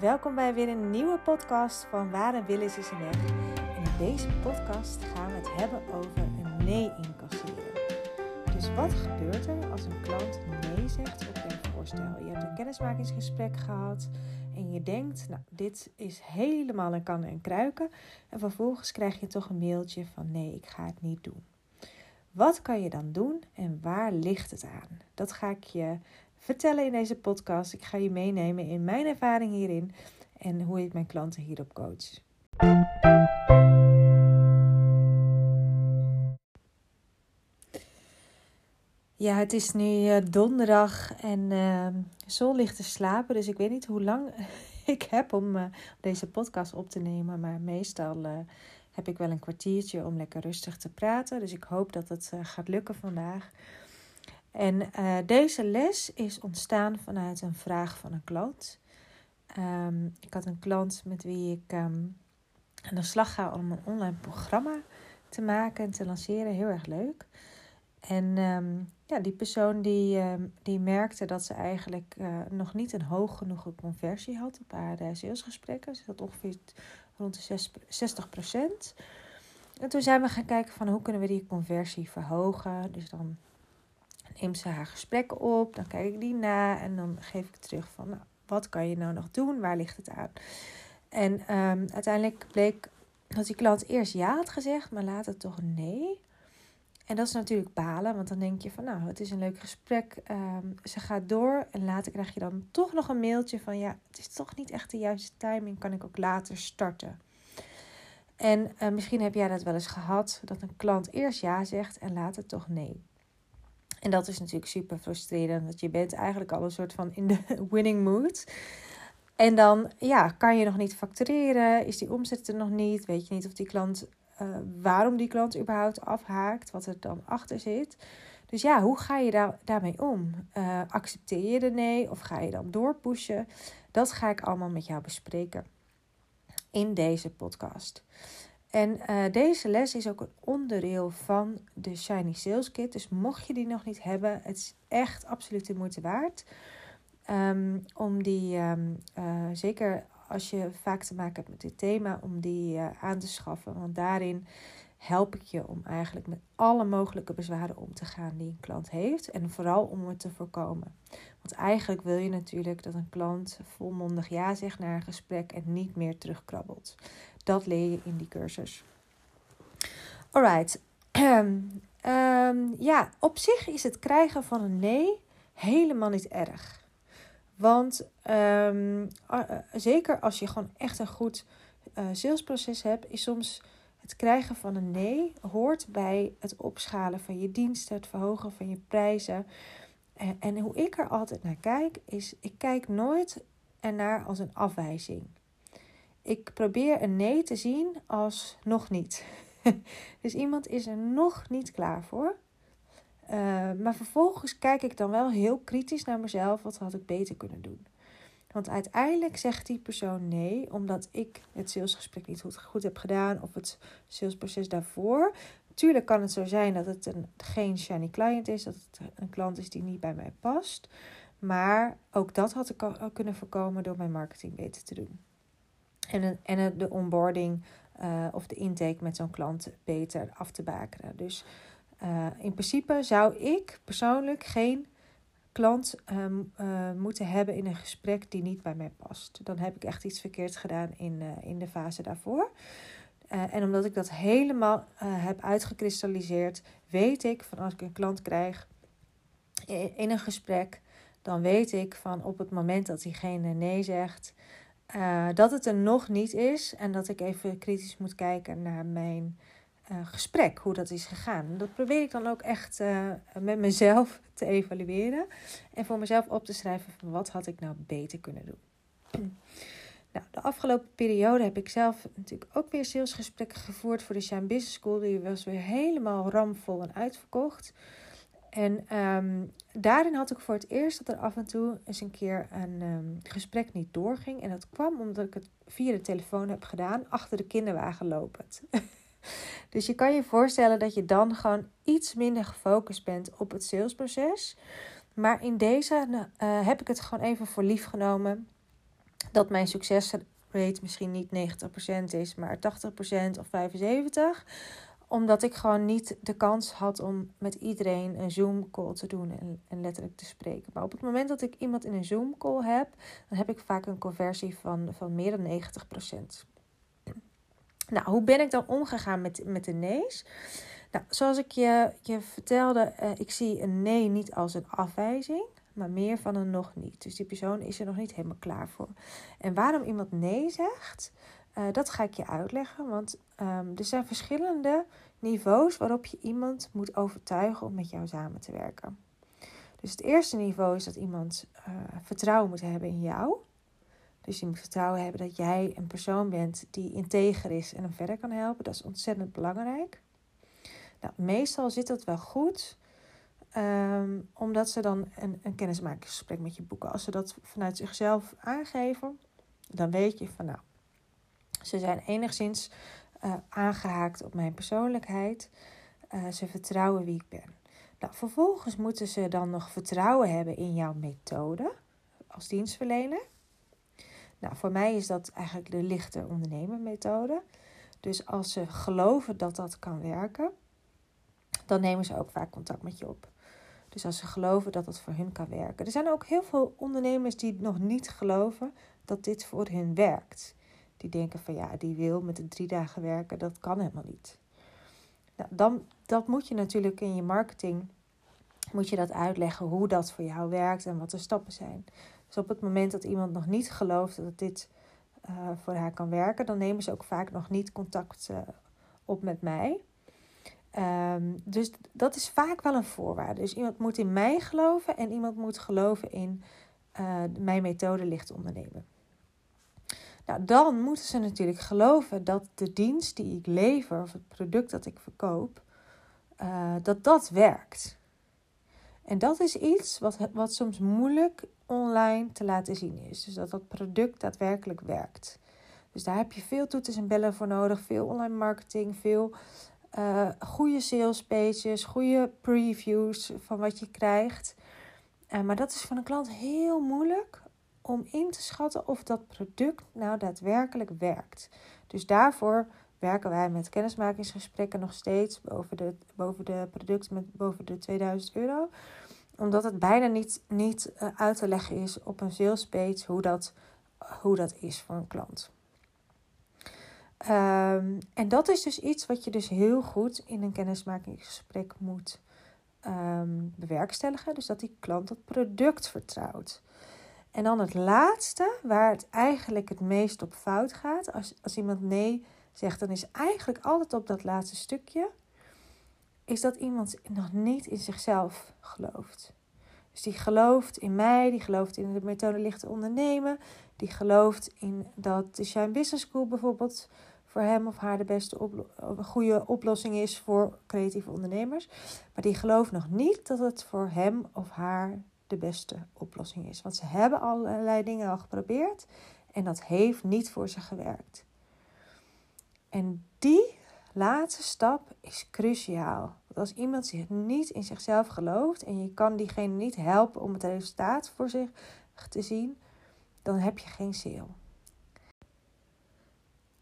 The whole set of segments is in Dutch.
Welkom bij weer een nieuwe podcast van Waar een wil is, een weg. En in deze podcast gaan we het hebben over een nee incasseren. Dus wat gebeurt er als een klant nee zegt op jouw voorstel? Je hebt een kennismakingsgesprek gehad en je denkt, nou, dit is helemaal een kan en kruiken. En vervolgens krijg je toch een mailtje van nee, ik ga het niet doen. Wat kan je dan doen en waar ligt het aan? Dat ga ik je vertellen in deze podcast. Ik ga je meenemen in mijn ervaring hierin en hoe ik mijn klanten hierop coach. Ja, het is nu eh, donderdag en uh, Sol ligt te slapen, dus ik weet niet hoe lang ik heb om uh, deze podcast op te nemen, maar meestal uh, heb ik wel een kwartiertje om lekker rustig te praten. Dus ik hoop dat het gaat lukken vandaag. En uh, deze les is ontstaan vanuit een vraag van een klant. Um, ik had een klant met wie ik um, aan de slag ga om een online programma te maken en te lanceren. Heel erg leuk. En um, ja, die persoon die, die merkte dat ze eigenlijk uh, nog niet een hoog genoeg conversie had op haar uh, salesgesprekken. Ze had ongeveer rond de 60 procent. En toen zijn we gaan kijken van hoe kunnen we die conversie verhogen. Dus dan neemt ze haar gesprekken op, dan kijk ik die na en dan geef ik terug van nou, wat kan je nou nog doen, waar ligt het aan? En um, uiteindelijk bleek dat die klant eerst ja had gezegd, maar later toch nee. En dat is natuurlijk balen, want dan denk je van nou, het is een leuk gesprek. Um, ze gaat door en later krijg je dan toch nog een mailtje van ja, het is toch niet echt de juiste timing, kan ik ook later starten. En uh, misschien heb jij dat wel eens gehad, dat een klant eerst ja zegt en later toch nee. En dat is natuurlijk super frustrerend, want je bent eigenlijk al een soort van in de winning mood. En dan ja, kan je nog niet factureren, is die omzet er nog niet, weet je niet of die klant, uh, waarom die klant überhaupt afhaakt, wat er dan achter zit. Dus ja, hoe ga je daar, daarmee om? Uh, accepteer je de nee of ga je dan doorpushen? Dat ga ik allemaal met jou bespreken in deze podcast. En uh, deze les is ook een onderdeel van de Shiny Sales Kit. Dus mocht je die nog niet hebben, het is echt absoluut de moeite waard. Um, om die, um, uh, zeker als je vaak te maken hebt met dit thema, om die uh, aan te schaffen. Want daarin help ik je om eigenlijk met alle mogelijke bezwaren om te gaan die een klant heeft. En vooral om het te voorkomen. Want eigenlijk wil je natuurlijk dat een klant volmondig ja zegt naar een gesprek en niet meer terugkrabbelt. Dat leer je in die cursus. Alright. um, ja, op zich is het krijgen van een nee helemaal niet erg. Want um, zeker als je gewoon echt een goed uh, salesproces hebt, is soms het krijgen van een nee hoort bij het opschalen van je diensten, het verhogen van je prijzen. En, en hoe ik er altijd naar kijk, is ik kijk nooit ernaar als een afwijzing. Ik probeer een nee te zien als nog niet. dus iemand is er nog niet klaar voor. Uh, maar vervolgens kijk ik dan wel heel kritisch naar mezelf. Wat had ik beter kunnen doen? Want uiteindelijk zegt die persoon nee, omdat ik het salesgesprek niet goed, goed heb gedaan of het salesproces daarvoor. Tuurlijk kan het zo zijn dat het een, geen shiny client is, dat het een klant is die niet bij mij past. Maar ook dat had ik kunnen voorkomen door mijn marketing beter te doen. En, en de onboarding uh, of de intake met zo'n klant beter af te bakenen. Dus uh, in principe zou ik persoonlijk geen klant um, uh, moeten hebben in een gesprek die niet bij mij past. Dan heb ik echt iets verkeerd gedaan in, in de fase daarvoor. en omdat ik dat helemaal heb uitgekristalliseerd, weet ik van als ik een klant krijg in een gesprek, dan weet ik van op het moment dat diegene nee zegt, uh, dat het er nog niet is en dat ik even kritisch moet kijken naar mijn uh, gesprek, hoe dat is gegaan. Dat probeer ik dan ook echt uh, met mezelf te evalueren en voor mezelf op te schrijven wat had ik nou beter kunnen doen. Nou, de afgelopen periode heb ik zelf natuurlijk ook weer salesgesprekken gevoerd voor de Shine Business School. Die was weer helemaal ramvol en uitverkocht. En um, daarin had ik voor het eerst dat er af en toe eens een keer een um, gesprek niet doorging. En dat kwam omdat ik het via de telefoon heb gedaan, achter de kinderwagen lopend. dus je kan je voorstellen dat je dan gewoon iets minder gefocust bent op het salesproces. Maar in deze uh, heb ik het gewoon even voor lief genomen. dat mijn succesrate misschien niet 90% is, maar 80% of 75% omdat ik gewoon niet de kans had om met iedereen een Zoom-call te doen en, letterlijk te spreken. Maar op het moment dat ik iemand in een Zoom-call heb, dan heb ik vaak een conversie van, van meer dan 90%. Nou, hoe ben ik dan omgegaan met, met de nee's? Nou, zoals ik je, je vertelde, uh, ik zie een nee niet als een afwijzing, maar meer van een nog niet. Dus die persoon is er nog niet helemaal klaar voor. En waarom iemand nee zegt, uh, dat ga ik je uitleggen. Want um, er zijn verschillende niveaus waarop je iemand moet overtuigen om met jou samen te werken. Dus het eerste niveau is dat iemand uh, vertrouwen moet hebben in jou. Dus je moet vertrouwen hebben dat jij een persoon bent die integer is en hem verder kan helpen. Dat is ontzettend belangrijk. Nou, meestal zit dat wel goed, um, omdat ze dan een, een kennismakingsgesprek met je boeken. Als ze dat vanuit zichzelf aangeven, dan weet je van nou, ze zijn enigszins uh, aangehaakt op mijn persoonlijkheid. Uh, ze vertrouwen wie ik ben. Nou, vervolgens moeten ze dan nog vertrouwen hebben in jouw methode als dienstverlener. Nou, voor mij is dat eigenlijk de lichte ondernemen methode. Dus als ze geloven dat dat kan werken, dan nemen ze ook vaak contact met je op. Dus als ze geloven dat het voor hun kan werken. Er zijn ook heel veel ondernemers die nog niet geloven dat dit voor hun werkt. Die denken van ja, die wil met de drie dagen werken, dat kan helemaal niet. Nou, dan, dat moet je natuurlijk in je marketing, moet je dat uitleggen hoe dat voor jou werkt en wat de stappen zijn. Dus op het moment dat iemand nog niet gelooft dat dit uh, voor haar kan werken, dan nemen ze ook vaak nog niet contact uh, op met mij. Um, dus dat is vaak wel een voorwaarde. Dus iemand moet in mij geloven en iemand moet geloven in uh, mijn methode licht ondernemen. Nou, dan moeten ze natuurlijk geloven dat de dienst die ik lever of het product dat ik verkoop, uh, dat dat werkt. En dat is iets wat, wat soms moeilijk online te laten zien is. Dus dat dat product daadwerkelijk werkt. Dus daar heb je veel toeters en bellen voor nodig, veel online marketing, veel uh, goede sales pages, goede previews van wat je krijgt. Uh, maar dat is van een klant heel moeilijk om in te schatten of dat product nou daadwerkelijk werkt. Dus daarvoor werken wij met kennismakingsgesprekken nog steeds boven de, boven de producten met boven de 2000 euro. Omdat het bijna niet, niet uh, uit te leggen is op een sales page hoe dat, hoe dat is voor een klant. Um, en dat is dus iets wat je dus heel goed in een kennismakingsgesprek moet um, bewerkstelligen. Dus dat die klant het product vertrouwt. En dan het laatste, waar het eigenlijk het meest op fout gaat. Als, als iemand nee zegt, dan is eigenlijk altijd op dat laatste stukje. Is dat iemand nog niet in zichzelf gelooft. Dus die gelooft in mij, die gelooft in de methode lichte ondernemen. Die gelooft in dat de Shine Business School bijvoorbeeld voor hem of haar de beste goede oplossing is voor creatieve ondernemers. Maar die gelooft nog niet dat het voor hem of haar de beste oplossing is. Want ze hebben allerlei dingen al geprobeerd en dat heeft niet voor ze gewerkt. En die laatste stap is cruciaal. Want als iemand zich niet in zichzelf gelooft en je kan diegene niet helpen om het resultaat voor zich te zien, dan heb je geen sale.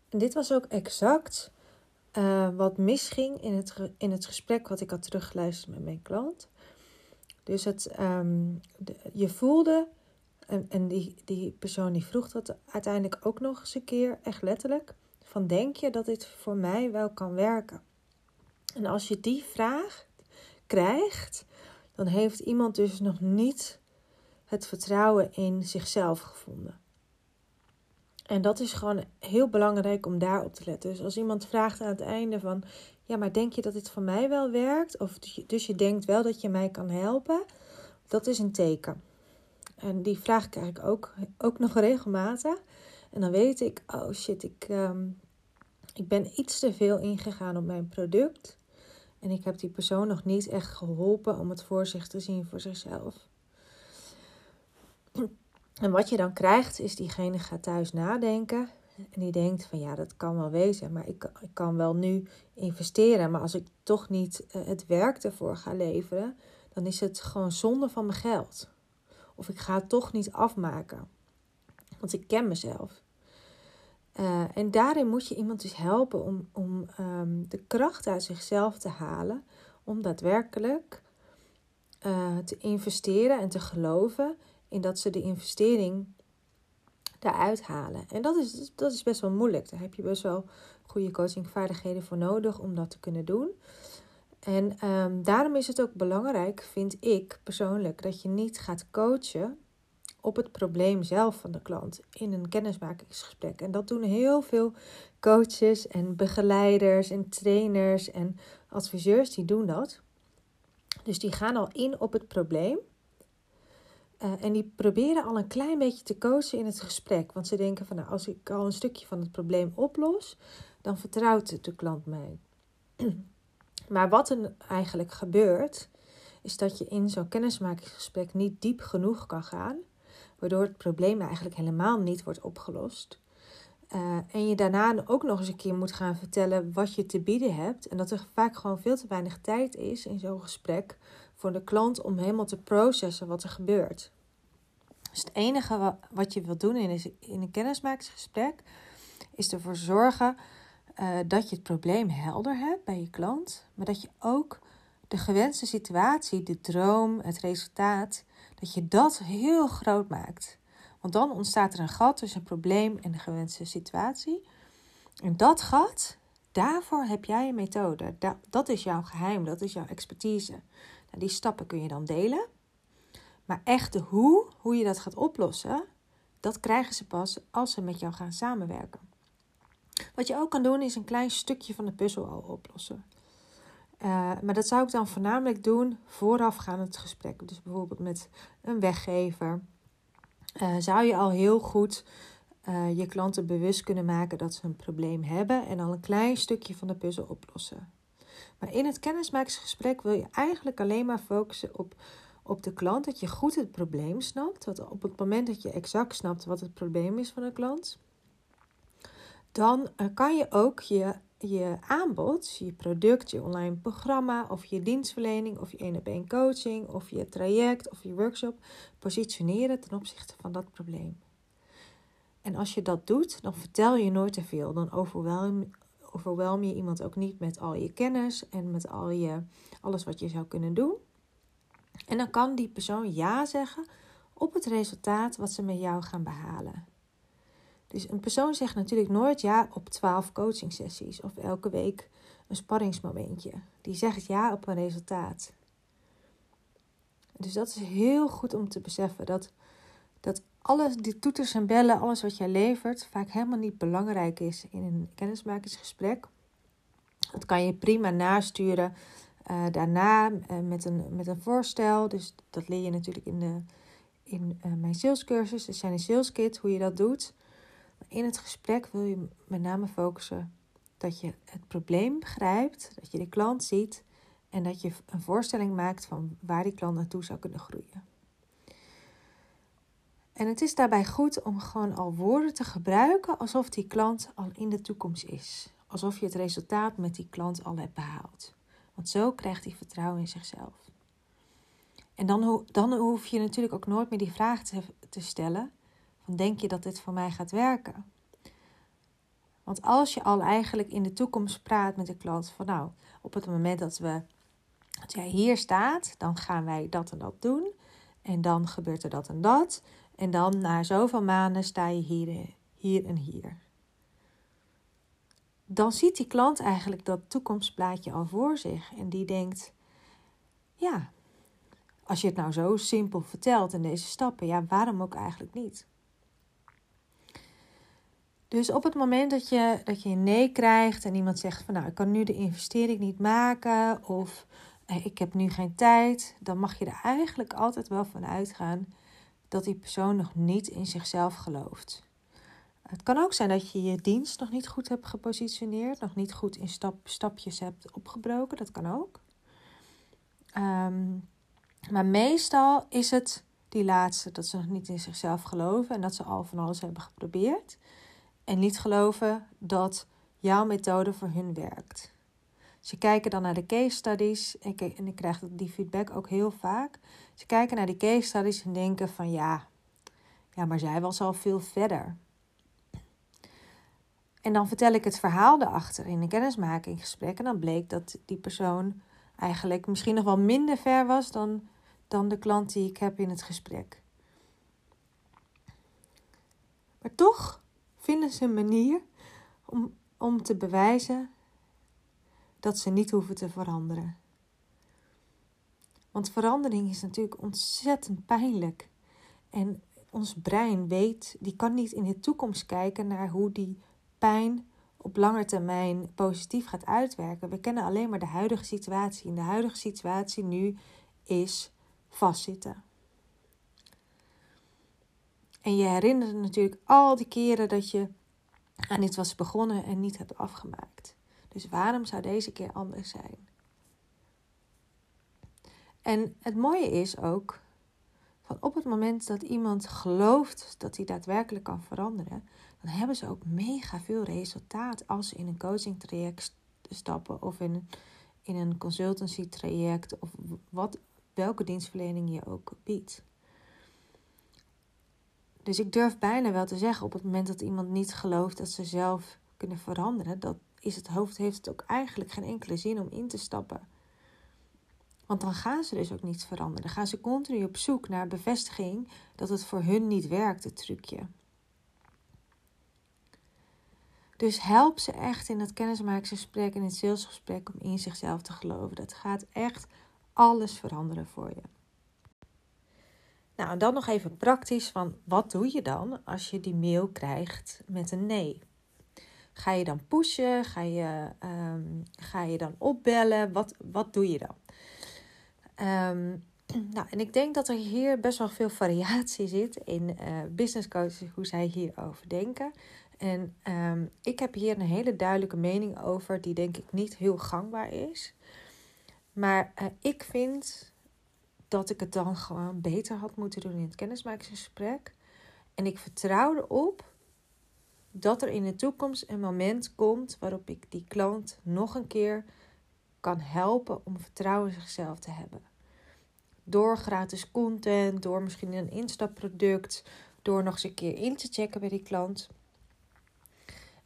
En dit was ook exact uh, wat misging in het, in het gesprek wat ik had teruggeluisterd met mijn klant. Dus het, de, je voelde, en, en die, die persoon die vroeg dat uiteindelijk ook nog eens een keer, echt letterlijk, van denk je dat dit voor mij wel kan werken? En als je die vraag krijgt, dan heeft iemand dus nog niet het vertrouwen in zichzelf gevonden. En dat is gewoon heel belangrijk om daarop te letten. Dus als iemand vraagt aan het einde van, ja, maar denk je dat dit voor mij wel werkt? Of dus je denkt wel dat je mij kan helpen? Dat is een teken. En die vraag krijg ik ook, ook nog regelmatig. En dan weet ik, oh shit, ik, um, ik ben iets te veel ingegaan op mijn product. En ik heb die persoon nog niet echt geholpen om het voor zich te zien voor zichzelf. En wat je dan krijgt, is diegene gaat thuis nadenken. En die denkt van ja, dat kan wel wezen, maar ik, ik kan wel nu investeren. Maar als ik toch niet uh, het werk ervoor ga leveren, dan is het gewoon zonde van mijn geld. Of ik ga het toch niet afmaken. Want ik ken mezelf. Uh, en daarin moet je iemand dus helpen om, om um, de kracht uit zichzelf te halen. Om daadwerkelijk uh, te investeren en te geloven in dat ze de investering daaruit halen. En dat is, dat is best wel moeilijk. Daar heb je best wel goede coachingvaardigheden voor nodig om dat te kunnen doen. En um, daarom is het ook belangrijk, vind ik persoonlijk, dat je niet gaat coachen op het probleem zelf van de klant in een kennismakingsgesprek. En dat doen heel veel coaches en begeleiders en trainers en adviseurs, die doen dat. Dus die gaan al in op het probleem. Uh, en die proberen al een klein beetje te coachen in het gesprek. Want ze denken van nou, als ik al een stukje van het probleem oplos, dan vertrouwt de klant mij. maar wat er eigenlijk gebeurt, is dat je in zo'n kennismakingsgesprek niet diep genoeg kan gaan waardoor het probleem eigenlijk helemaal niet wordt opgelost. Uh, en je daarna ook nog eens een keer moet gaan vertellen wat je te bieden hebt. En dat er vaak gewoon veel te weinig tijd is in zo'n gesprek voor de klant om helemaal te processen wat er gebeurt. Dus het enige wat je wilt doen in een, in een kennismakingsgesprek is ervoor zorgen uh, dat je het probleem helder hebt bij je klant, maar dat je ook de gewenste situatie, de droom, het resultaat, dat je dat heel groot maakt. Want dan ontstaat er een gat tussen een probleem en de gewenste situatie. En dat gat, daarvoor heb jij een methode. Dat is jouw geheim, dat is jouw expertise. Nou, die stappen kun je dan delen. Maar echt de hoe, hoe je dat gaat oplossen, dat krijgen ze pas als ze met jou gaan samenwerken. Wat je ook kan doen, is een klein stukje van de puzzel al oplossen. Uh, maar dat zou ik dan voornamelijk doen voorafgaand het gesprek. Dus bijvoorbeeld met een weggever. Uh, zou je al heel goed uh, je klanten bewust kunnen maken dat ze een probleem hebben en al een klein stukje van de puzzel oplossen. Maar in het kennismakingsgesprek wil je eigenlijk alleen maar focussen op, op de klant, dat je goed het probleem snapt. Dat op het moment dat je exact snapt wat het probleem is van een klant, dan kan je ook je je aanbod, je product, je online programma of je dienstverlening of je één op één coaching of je traject of je workshop positioneren ten opzichte van dat probleem. En als je dat doet, dan vertel je nooit te veel. Dan overwelm, overwelm je iemand ook niet met al je kennis en met al je, alles wat je zou kunnen doen. En dan kan die persoon ja zeggen op het resultaat wat ze met jou gaan behalen. Dus een persoon zegt natuurlijk nooit ja op 12 coaching sessies of elke week een sparringsmomentje. Die zegt ja op een resultaat. Dus dat is heel goed om te beseffen dat, dat alles, die toeters en bellen, alles wat jij levert, vaak helemaal niet belangrijk is in een kennismakingsgesprek. Dat kan je prima nasturen uh, daarna uh, met, een, met een voorstel. Dus dat leer je natuurlijk in, de, in uh, mijn salescursus. Er zijn een saleskit hoe je dat doet in het gesprek wil je met name focussen dat je het probleem begrijpt, dat je de klant ziet en dat je een voorstelling maakt van waar die klant naartoe zou kunnen groeien. En het is daarbij goed om gewoon al woorden te gebruiken alsof die klant al in de toekomst is. Alsof je het resultaat met die klant al hebt behaald. Want zo krijgt hij vertrouwen in zichzelf. En dan, dan hoef je natuurlijk ook nooit meer die vraag te, te stellen: van denk je dat dit voor mij gaat werken? Want als je al eigenlijk in de toekomst praat met de klant van nou, op het moment dat we dat jij hier staat, dan gaan wij dat en dat doen. En dan gebeurt er dat en dat. En dan na zoveel maanden sta je hier, hier en hier. Dan ziet die klant eigenlijk dat toekomstplaatje al voor zich. En die denkt, ja, als je het nou zo simpel vertelt in deze stappen, ja, waarom ook eigenlijk niet? Dus op het moment dat je, dat je een nee krijgt en iemand zegt van nou, ik kan nu de investering niet maken of eh, ik heb nu geen tijd, dan mag je er eigenlijk altijd wel van uitgaan dat die persoon nog niet in zichzelf gelooft. Het kan ook zijn dat je je dienst nog niet goed hebt gepositioneerd, nog niet goed in stap, stapjes hebt opgebroken, dat kan ook. Ehm, maar meestal is het die laatste, dat ze nog niet in zichzelf geloven en dat ze al van alles hebben geprobeerd en niet geloven dat jouw methode voor hun werkt. Ze kijken dan naar de case studies en ik krijg die feedback ook heel vaak. Ze kijken naar die case studies en denken van ja, Ja, maar zij was al veel verder. En dan vertel ik het verhaal erachter in een kennismakinggesprek. En dan bleek dat die persoon eigenlijk misschien nog wel minder ver was dan, dan de klant die ik heb in het gesprek. Maar toch vinden ze een manier om, om te bewijzen dat ze niet hoeven te veranderen. Want verandering is natuurlijk ontzettend pijnlijk. En ons brein weet, die kan niet in de toekomst kijken naar hoe die op lange termijn positief gaat uitwerken. We kennen alleen maar de huidige situatie. En de huidige situatie nu is vastzitten. En je herinnert natuurlijk al die keren dat je aan iets was begonnen en niet hebt afgemaakt. Dus waarom zou deze keer anders zijn? En het mooie is ook, van op het moment dat iemand gelooft dat hij daadwerkelijk kan veranderen, dan hebben ze ook mega veel resultaat als ze in een coaching traject stappen of in, in een consultancy traject of wat, welke dienstverlening je ook biedt. Dus ik durf bijna wel te zeggen, op het moment dat iemand niet gelooft dat ze zelf kunnen veranderen, dat is het hoofd heeft het ook eigenlijk geen enkele zin om in te stappen. Want dan gaan ze dus ook niets veranderen. Dan gaan ze continu op zoek naar bevestiging dat het voor hun niet werkt, het trucje. Dus help ze echt in het kennismakingsgesprek en in het salesgesprek om in zichzelf te geloven. Dat gaat echt alles veranderen voor je. Nou, en dan nog even praktisch van wat doe je dan als je die mail krijgt met een nee? Ga je dan pushen? Ga je, ehm, ga je dan opbellen? Wat, wat doe je dan? Um, nou, en ik denk dat er hier best wel veel variatie zit in uh, business coaches, hoe zij hierover denken. En um, ik heb hier een hele duidelijke mening over, die denk ik niet heel gangbaar is. Maar uh, ik vind dat ik het dan gewoon beter had moeten doen in het kennismakingsgesprek. En ik vertrouw erop dat er in de toekomst een moment komt waarop ik die klant nog een keer kan helpen om vertrouwen in zichzelf te hebben. Door gratis content, door misschien een instapproduct, door nog eens een keer in te checken bij die klant.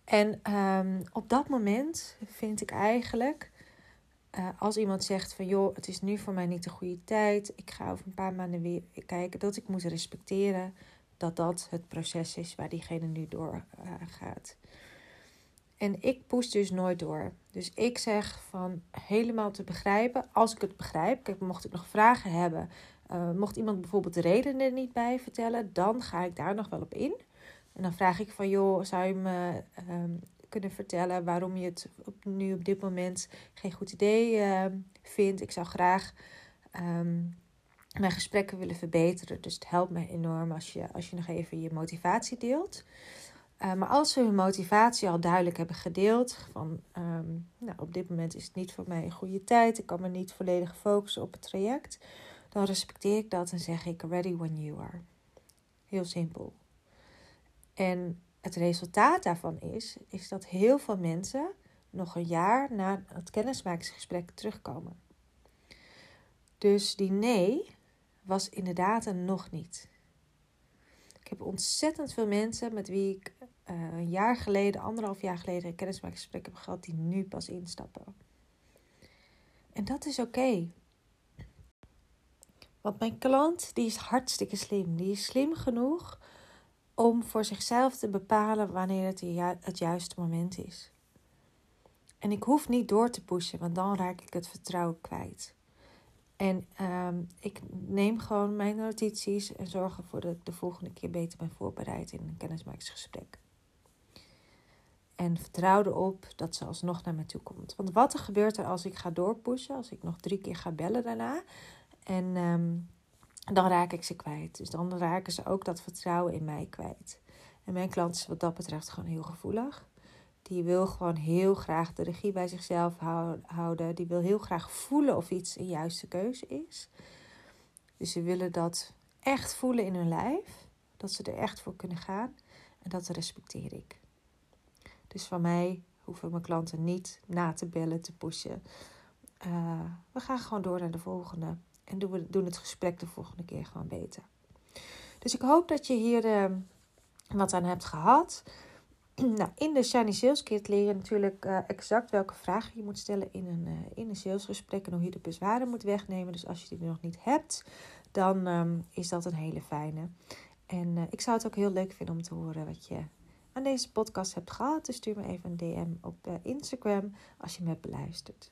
En um, op dat moment vind ik eigenlijk, uh, als iemand zegt van joh, het is nu voor mij niet de goede tijd, ik ga over een paar maanden weer kijken, dat ik moet respecteren dat dat het proces is waar diegene nu door uh, gaat. En ik push dus nooit door. Dus ik zeg van helemaal te begrijpen, als ik het begrijp. Kijk, mocht ik nog vragen hebben, uh, mocht iemand bijvoorbeeld de redenen er niet bij vertellen, dan ga ik daar nog wel op in. En dan vraag ik van, joh, zou je me um, kunnen vertellen waarom je het nu op dit moment geen goed idee uh, vindt? Ik zou graag um, mijn gesprekken willen verbeteren. Dus het helpt me enorm als je, als je nog even je motivatie deelt. Uh, maar als ze hun motivatie al duidelijk hebben gedeeld, van um, nou, op dit moment is het niet voor mij een goede tijd, ik kan me niet volledig focussen op het traject, dan respecteer ik dat en zeg ik ready when you are. Heel simpel. En het resultaat daarvan is, is dat heel veel mensen nog een jaar na het kennismakingsgesprek terugkomen. Dus die nee was inderdaad een nog niet. Ik heb ontzettend veel mensen met wie ik uh, een jaar geleden, anderhalf jaar geleden, een kennismakingsgesprek heb gehad, die nu pas instappen. En dat is oké. Want mijn klant, die is hartstikke slim. Die is slim genoeg om voor zichzelf te bepalen wanneer het het juiste moment is. En ik hoef niet door te pushen, want dan raak ik het vertrouwen kwijt. En um, ik neem gewoon mijn notities en zorg ervoor dat ik de volgende keer beter ben voorbereid in een kennismakingsgesprek. En vertrouw erop dat ze alsnog naar me toe komt. Want wat er gebeurt er als ik ga doorpushen, als ik nog drie keer ga bellen daarna. En um, dan raak ik ze kwijt. Dus dan raken ze ook dat vertrouwen in mij kwijt. En mijn klant is wat dat betreft gewoon heel gevoelig. Die wil gewoon heel graag de regie bij zichzelf houden. Die wil heel graag voelen of iets een juiste keuze is. Dus ze willen dat echt voelen in hun lijf. Dat ze er echt voor kunnen gaan. En dat respecteer ik. Dus van mij hoeven mijn klanten niet na te bellen, te pushen. Uh, we gaan gewoon door naar de volgende. En doen, we, doen het gesprek de volgende keer gewoon beter. Dus ik hoop dat je hier uh, wat aan hebt gehad. nou, in de Shiny Sales Kit leer je natuurlijk uh, exact welke vragen je moet stellen in een, uh, in een salesgesprek en hoe je de bezwaren moet wegnemen. Dus als je die nog niet hebt, dan um, is dat een hele fijne. En uh, ik zou het ook heel leuk vinden om te horen wat je aan deze podcast hebt gehad. Dus stuur me even een DM op Instagram als je me hebt beluisterd.